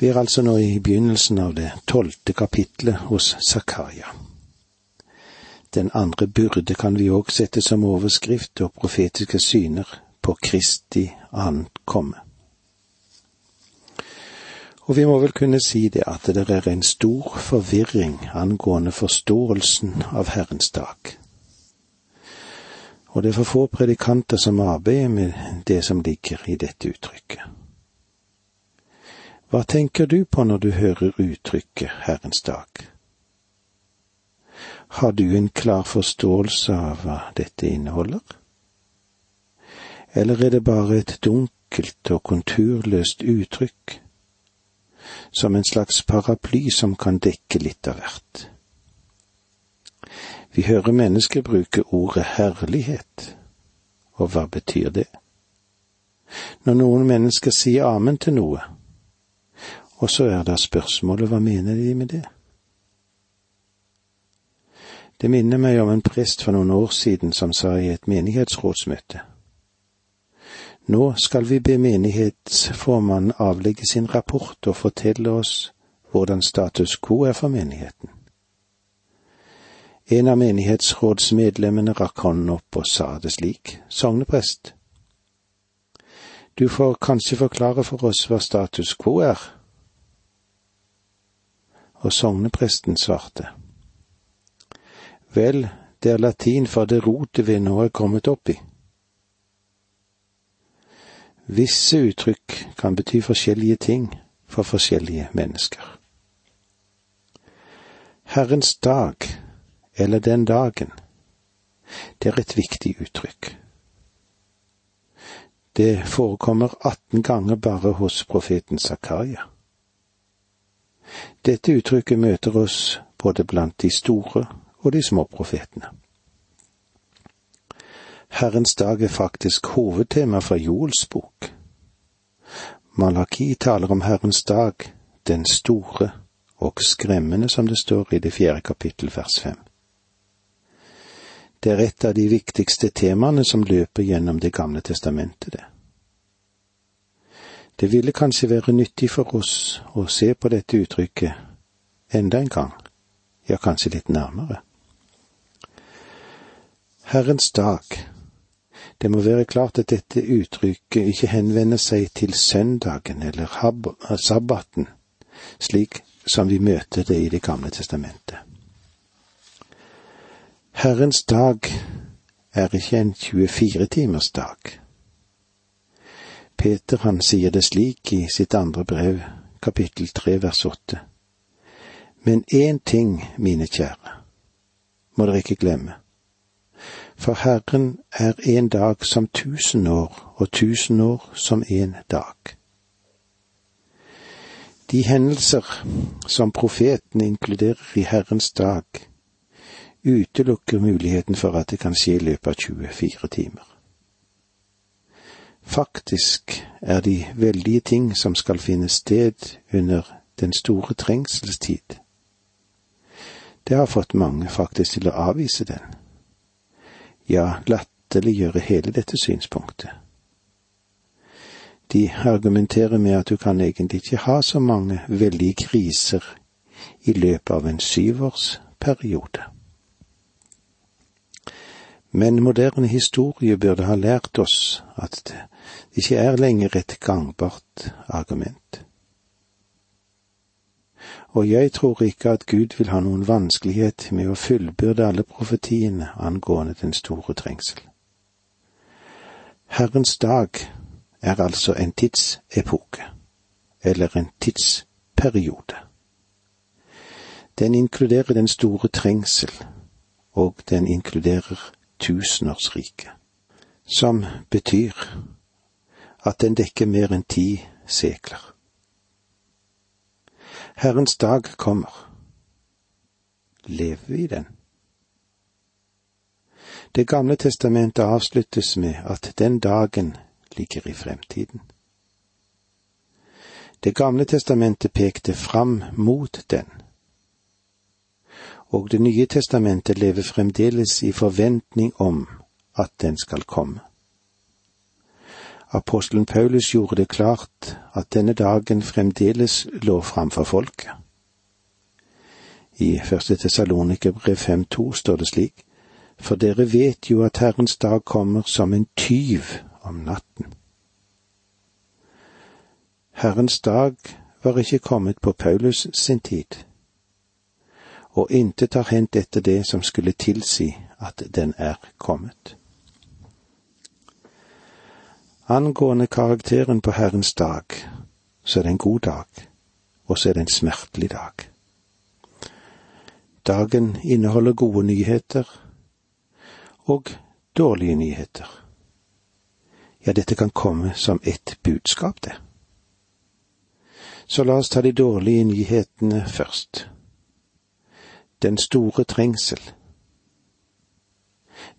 Vi er altså nå i begynnelsen av det tolvte kapitlet hos Zakaria. Den andre byrde kan vi òg sette som overskrift og profetiske syner på Kristi ankomme. Og vi må vel kunne si det at det er en stor forvirring angående forståelsen av Herrens dag. Og det er for få predikanter som arbeider med det som ligger i dette uttrykket. Hva tenker du på når du hører uttrykket Herrens dag? Har du en klar forståelse av hva dette inneholder? Eller er det bare et dunkelt og konturløst uttrykk, som en slags paraply som kan dekke litt av hvert? Vi hører mennesker bruke ordet herlighet, og hva betyr det? Når noen mennesker sier amen til noe, og så er da spørsmålet hva mener de med det? Det minner meg om en prest for noen år siden som sa i et menighetsrådsmøte. Nå skal vi be menighetsformannen avlegge sin rapport og fortelle oss hvordan status quo er for menigheten. En av menighetsrådsmedlemmene rakk hånden opp og sa det slik, sogneprest. Du får kanskje forklare for oss hva status quo er, og sognepresten svarte. Vel, det er latin for det rotet vi nå er kommet opp i. Visse uttrykk kan bety forskjellige ting for forskjellige mennesker. Herrens dag, eller den dagen, det er et viktig uttrykk. Det forekommer 18 ganger bare hos profeten Zakaria. Dette uttrykket møter oss både blant de store og de små profetene. Herrens dag er faktisk hovedtema fra Joels bok. Malaki taler om Herrens dag, den store og skremmende, som det står i det fjerde kapittel vers fem. Det er et av de viktigste temaene som løper gjennom Det gamle testamentet, det. Det ville kanskje være nyttig for oss å se på dette uttrykket enda en gang, ja, kanskje litt nærmere. Herrens dag. Det må være klart at dette uttrykket ikke henvender seg til søndagen eller sabbaten, slik som vi møter det i Det gamle testamentet. Herrens dag er ikke en 24 timers dag. Peter han sier det slik i sitt andre brev, kapittel tre vers åtte. Men én ting, mine kjære, må dere ikke glemme. For Herren er en dag som tusen år, og tusen år som en dag. De hendelser som profeten inkluderer i Herrens dag, utelukker muligheten for at det kan skje i løpet av 24 timer. Faktisk er de veldige ting som skal finne sted under den store trengselstid. Det har fått mange faktisk til å avvise den, ja, latterliggjøre hele dette synspunktet. De argumenterer med at du kan egentlig ikke ha så mange veldige kriser i løpet av en syvårsperiode. Men moderne historie burde ha lært oss at det ikke er lenger et gangbart argument. Og jeg tror ikke at Gud vil ha noen vanskelighet med å fullbyrde alle profetiene angående den store trengsel. Herrens dag er altså en tidsepoke, eller en tidsperiode. Den inkluderer den store trengsel, og den inkluderer tusenårsriket, som betyr at den dekker mer enn ti sekler. Herrens dag kommer. Lever vi i den? Det gamle testamentet avsluttes med at den dagen ligger i fremtiden. Det gamle testamentet pekte fram mot den, og Det nye testamentet lever fremdeles i forventning om at den skal komme. Apostelen Paulus gjorde det klart at denne dagen fremdeles lå framfor folket. I første Tessalonikerbrev 5.2 står det slik, for dere vet jo at Herrens dag kommer som en tyv om natten. Herrens dag var ikke kommet på Paulus sin tid, og intet har hendt etter det som skulle tilsi at den er kommet. Angående karakteren på Herrens dag, så er det en god dag, og så er det en smertelig dag. Dagen inneholder gode nyheter og dårlige nyheter. Ja, dette kan komme som ett budskap, det. Så la oss ta de dårlige nyhetene først. Den store trengsel.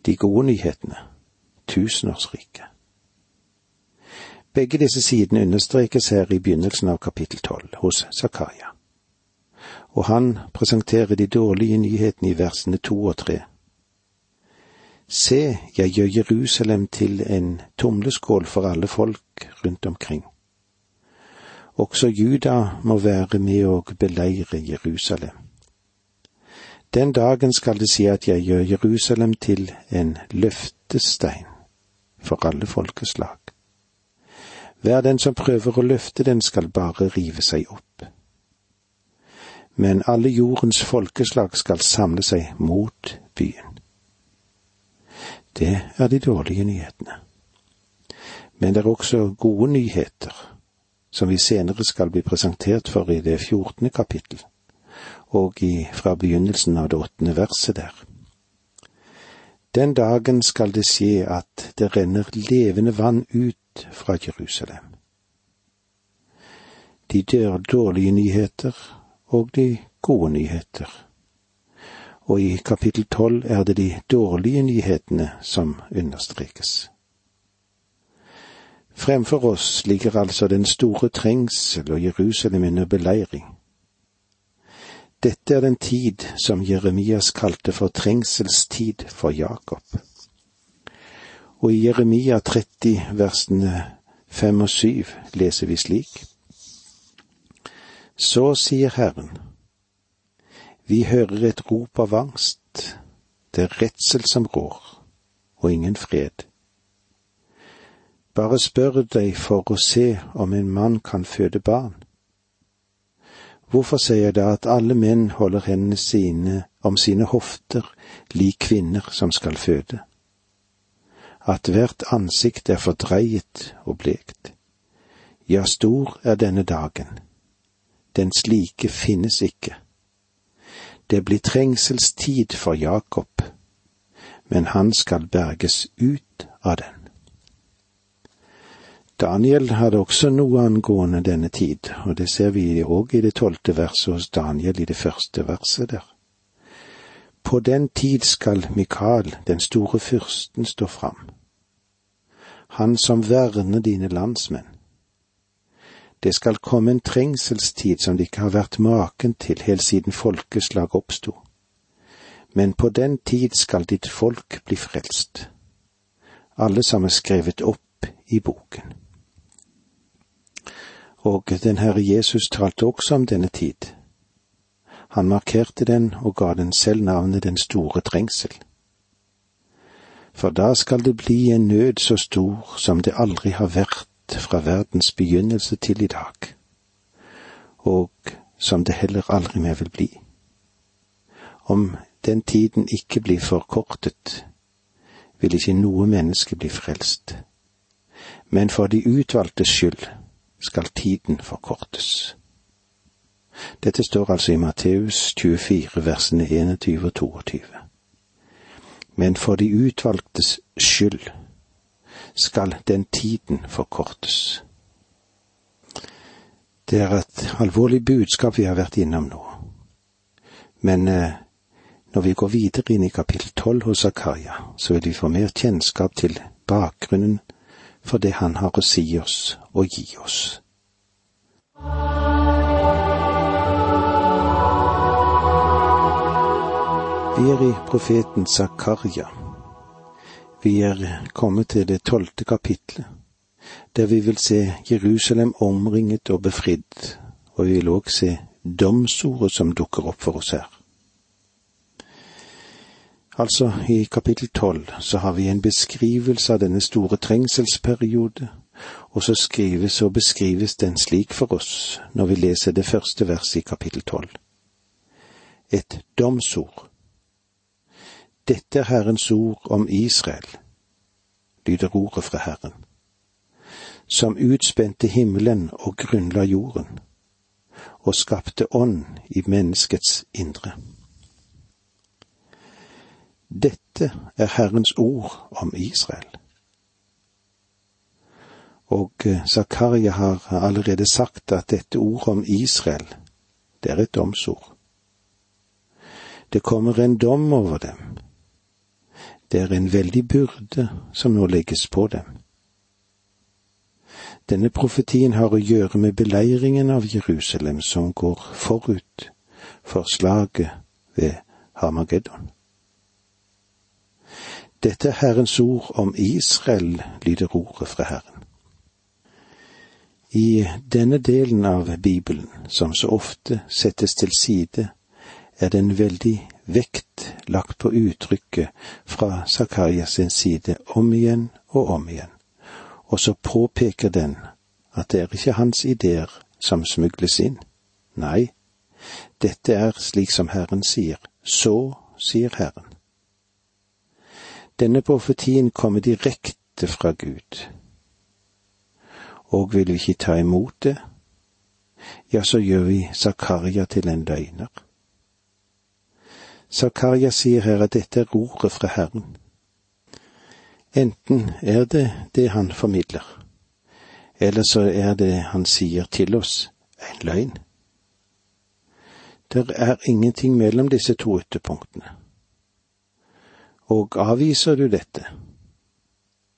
De gode nyhetene. Tusenårsriket. Begge disse sidene understrekes her i begynnelsen av kapittel tolv hos Zakaria, og han presenterer de dårlige nyhetene i versene to og tre. Se, jeg gjør Jerusalem til en tumleskål for alle folk rundt omkring. Også Juda må være med og beleire Jerusalem. Den dagen skal det si at jeg gjør Jerusalem til en løftestein for alle folkeslag. Hver den som prøver å løfte den, skal bare rive seg opp. Men alle jordens folkeslag skal samle seg mot byen. Det er de dårlige nyhetene. Men det er også gode nyheter, som vi senere skal bli presentert for i det fjortende kapittel, og i, fra begynnelsen av det åttende verset der. Den dagen skal det skje at det renner levende vann ut fra Jerusalem. De dårlige nyheter og de gode nyheter. Og i kapittel tolv er det de dårlige nyhetene som understrekes. Fremfor oss ligger altså den store trengsel og Jerusalem under beleiring. Dette er den tid som Jeremias kalte for trengselstid for Jakob. Og i Jeremia 30 versene fem og syv leser vi slik. Så sier Herren, vi hører et rop av angst, det er redsel som rår, og ingen fred. Bare spør deg for å se om en mann kan føde barn. Hvorfor sier jeg da at alle menn holder hendene sine om sine hofter, lik kvinner som skal føde? At hvert ansikt er fordreiet og blekt. Ja, stor er denne dagen. Den slike finnes ikke. Det blir trengselstid for Jakob, men han skal berges ut av den. Daniel hadde også noe angående denne tid, og det ser vi òg i det tolvte verset hos Daniel i det første verset der. På den tid skal Mikael, den store fyrsten, stå fram, han som verner dine landsmenn. Det skal komme en trengselstid som det ikke har vært maken til helt siden folkeslag oppsto. Men på den tid skal ditt folk bli frelst, alle som er skrevet opp i boken. Og den Herre Jesus talte også om denne tid. Han markerte den og ga den selv navnet Den store trengsel. For da skal det bli en nød så stor som det aldri har vært fra verdens begynnelse til i dag, og som det heller aldri mer vil bli. Om den tiden ikke blir forkortet, vil ikke noe menneske bli frelst. Men for de utvalgtes skyld skal tiden forkortes. Dette står altså i Matteus 24, versene 21 og 22. Men for de utvalgtes skyld skal den tiden forkortes. Det er et alvorlig budskap vi har vært innom nå. Men eh, når vi går videre inn i kapittel tolv hos Zakaria, så vil vi få mer kjennskap til bakgrunnen for det han har å si oss og gi oss. Vi er i profeten Zakaria. Vi er kommet til det tolvte kapitlet. der vi vil se Jerusalem omringet og befridd, og vi vil òg se domsordet som dukker opp for oss her. Altså, i kapittel tolv så har vi en beskrivelse av denne store trengselsperiode, og så skrives og beskrives den slik for oss når vi leser det første verset i kapittel tolv. Et domsord. Dette er Herrens ord om Israel, lyder ordet fra Herren, som utspente himmelen og grunnla jorden, og skapte ånd i menneskets indre. Dette er Herrens ord om Israel. Og eh, Zakaria har allerede sagt at dette ordet om Israel, det er et domsord. Det kommer en dom over dem. Det er en veldig byrde som nå legges på dem. Denne profetien har å gjøre med beleiringen av Jerusalem som går forut for slaget ved Hamageddon. Dette er Herrens ord om Israel, lyder ordet fra Herren. I denne delen av Bibelen, som så ofte settes til side, er det en veldig vekt lagt på uttrykket fra Zakarias sin side om igjen og om igjen, og så påpeker den at det er ikke hans ideer som smugles inn. Nei, dette er slik som Herren sier, så sier Herren. Denne profetien kommer direkte fra Gud. Og vil vi ikke ta imot det, ja, så gjør vi Zakaria til en løgner. Zakaria sier her at dette er ordet fra Herren. Enten er det det han formidler, eller så er det han sier til oss, en løgn. Det er ingenting mellom disse to ytterpunktene. Og avviser du dette,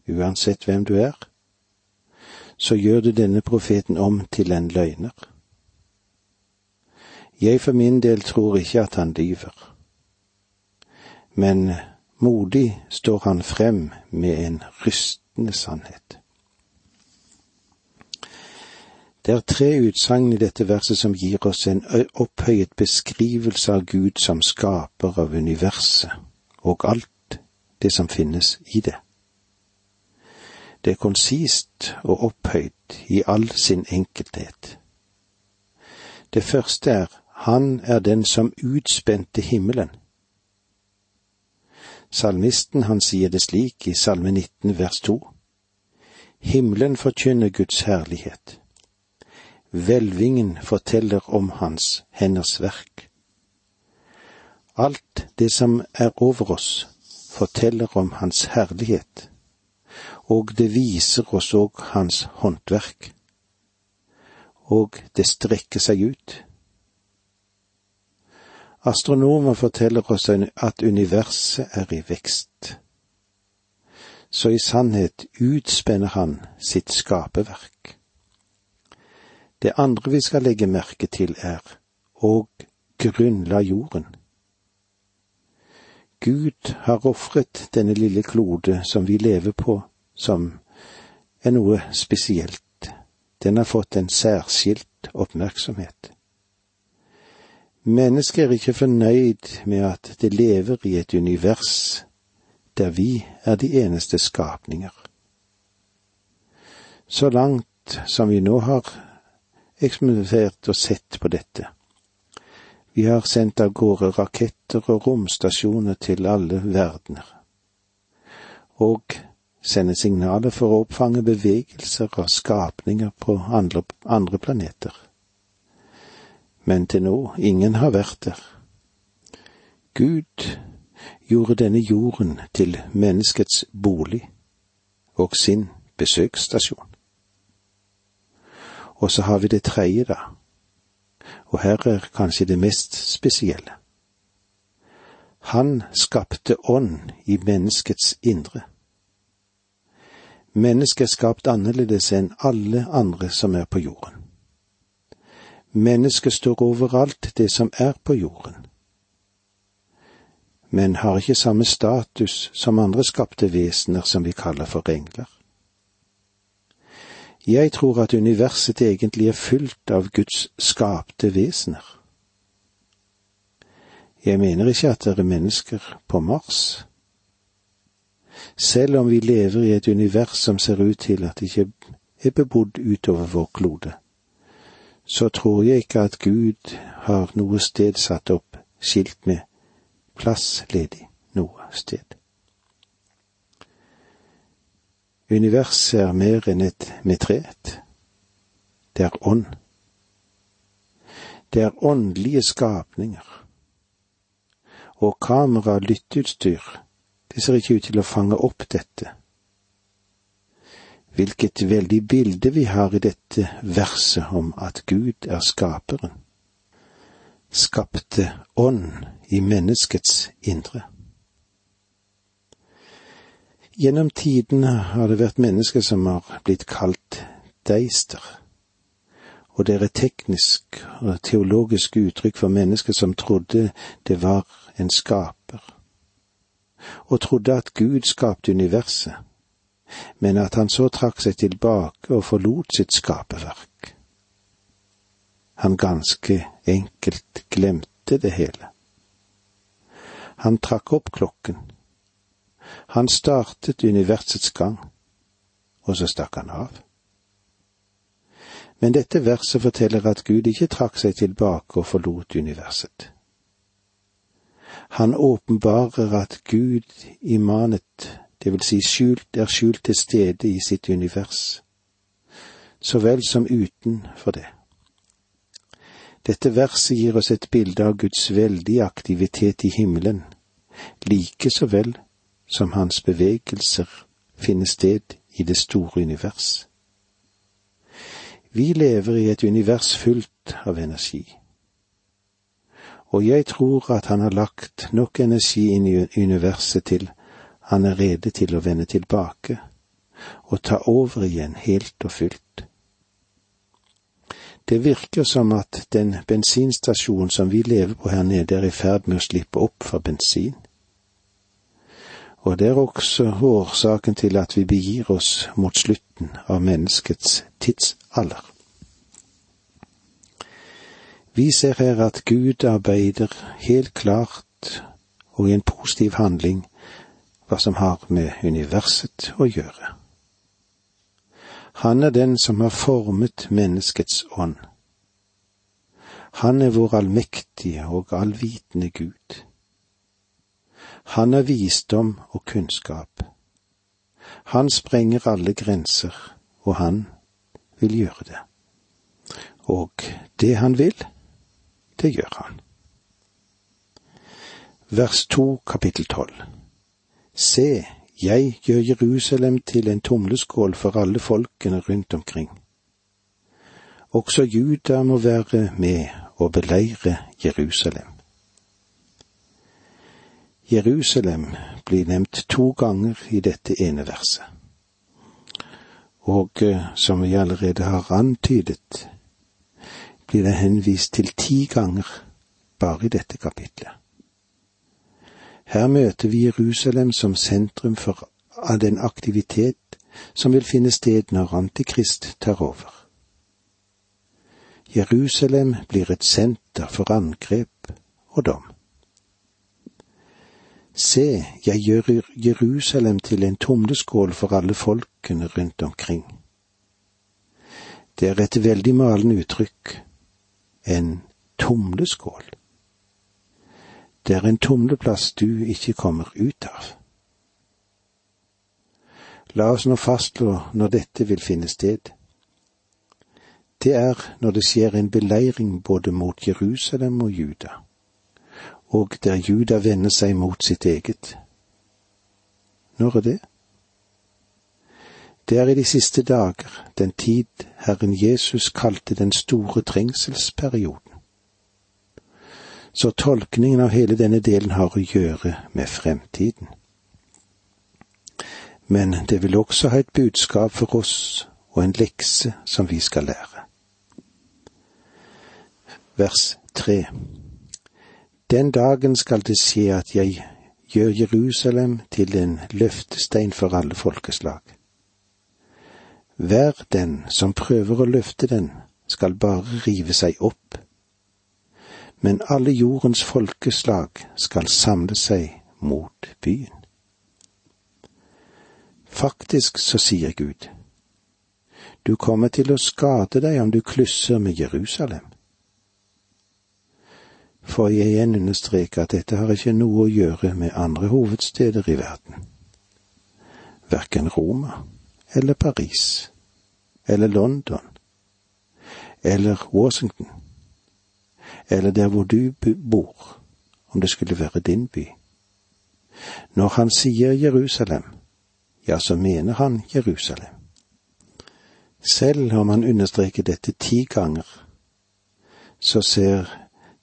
uansett hvem du er, så gjør du denne profeten om til en løgner. Jeg for min del tror ikke at han lyver, men modig står han frem med en rystende sannhet. Det er tre utsagn i dette verset som gir oss en opphøyet beskrivelse av Gud som skaper av universet og alt det som finnes i det. Det er konsist og opphøyd i all sin enkelthet. Det første er Han er den som utspente himmelen. Salmisten han sier det slik i Salme 19 vers 2. Himmelen forkynner Guds herlighet. Hvelvingen forteller om Hans henders verk. Alt det som er over oss, forteller om Hans herlighet, og det viser oss òg Hans håndverk. Og det strekker seg ut. Astronomer forteller oss at universet er i vekst. Så i sannhet utspenner han sitt skaperverk. Det andre vi skal legge merke til, er og grunnla jorden. Gud har ofret denne lille klode som vi lever på, som er noe spesielt. Den har fått en særskilt oppmerksomhet. Mennesket er ikke fornøyd med at det lever i et univers der vi er de eneste skapninger. Så langt som vi nå har eksperimentert og sett på dette, vi har sendt av gårde raketter og romstasjoner til alle verdener, og sende signaler for å oppfange bevegelser av skapninger på andre, andre planeter. Men til nå, ingen har vært der. Gud gjorde denne jorden til menneskets bolig og sin besøksstasjon. Og så har vi det tredje, da og her er kanskje det mest spesielle. Han skapte ånd i menneskets indre. Mennesket er skapt annerledes enn alle andre som er på jorden. Mennesket står overalt det som er på jorden, men har ikke samme status som andre skapte vesener som vi kaller for engler. Jeg tror at universet egentlig er fylt av Guds skapte vesener. Jeg mener ikke at det er mennesker på Mars. Selv om vi lever i et univers som ser ut til at det ikke er bebodd utover vår klode, så tror jeg ikke at Gud har noe sted satt opp skilt med plass ledig noe sted. Universet er mer enn et metret. Det er ånd. Det er åndelige skapninger og kamera og lytteutstyr, det ser ikke ut til å fange opp dette. Hvilket veldig bilde vi har i dette verset om at Gud er skaperen. Skapte ånd i menneskets indre. Gjennom tidene har det vært mennesker som har blitt kalt deister, og det er et teknisk og teologisk uttrykk for mennesker som trodde det var en skaper, og trodde at Gud skapte universet, men at han så trakk seg tilbake og forlot sitt skaperverk. Han ganske enkelt glemte det hele. Han trakk opp klokken. Han startet universets gang, og så stakk han av. Men dette verset forteller at Gud ikke trakk seg tilbake og forlot universet. Han åpenbarer at Gud i manet, det vil si skjult, er skjult til stede i sitt univers, så vel som utenfor det. Dette verset gir oss et bilde av Guds veldige aktivitet i himmelen, like så vel som hans bevegelser finner sted i det store univers. Vi lever i et univers fullt av energi og jeg tror at han har lagt nok energi inn i universet til han er rede til å vende tilbake og ta over igjen helt og fullt. Det virker som at den bensinstasjonen som vi lever på her nede, er i ferd med å slippe opp for bensin. Og det er også årsaken til at vi begir oss mot slutten av menneskets tidsalder. Vi ser her at Gud arbeider helt klart og i en positiv handling hva som har med universet å gjøre. Han er den som har formet menneskets ånd. Han er vår allmektige og allvitende Gud. Han er visdom og kunnskap. Han sprenger alle grenser, og han vil gjøre det. Og det han vil, det gjør han. Vers to kapittel tolv. Se, jeg gjør Jerusalem til en tumleskål for alle folkene rundt omkring. Også Juda må være med og beleire Jerusalem. Jerusalem blir nevnt to ganger i dette ene verset. Og eh, som vi allerede har antydet, blir det henvist til ti ganger bare i dette kapitlet. Her møter vi Jerusalem som sentrum for av den aktivitet som vil finne sted når Antikrist tar over. Jerusalem blir et senter for angrep og dom. Se, jeg gjør Jerusalem til en tomdeskål for alle folkene rundt omkring. Det er et veldig malende uttrykk, en tumleskål. Det er en tumleplass du ikke kommer ut av. La oss nå fastslå når dette vil finne sted. Det er når det skjer en beleiring både mot Jerusalem og Juda, og der Juda vender seg mot sitt eget. Når er det? Det er i de siste dager, den tid Herren Jesus kalte den store trengselsperioden. Så tolkningen av hele denne delen har å gjøre med fremtiden. Men det vil også ha et budskap for oss og en lekse som vi skal lære. Vers tre. Den dagen skal det skje at jeg gjør Jerusalem til en løftestein for alle folkeslag Hver den som prøver å løfte den, skal bare rive seg opp. Men alle jordens folkeslag skal samle seg mot byen. Faktisk så sier Gud, du kommer til å skade deg om du klusser med Jerusalem. For jeg igjen understreke at dette har ikke noe å gjøre med andre hovedsteder i verden. Verken Roma eller Paris eller London eller Washington eller der hvor du bor, om det skulle være din by. Når han sier Jerusalem, ja, så mener han Jerusalem. Selv om han understreker dette ti ganger, så ser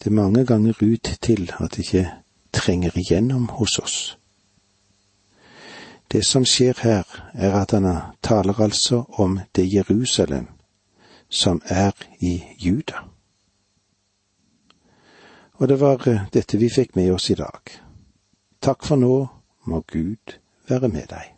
det mange ganger ut til at det ikke trenger igjennom hos oss. Det som skjer her, er at han taler altså om det Jerusalem som er i Juda. Og det var dette vi fikk med oss i dag. Takk for nå, må Gud være med deg.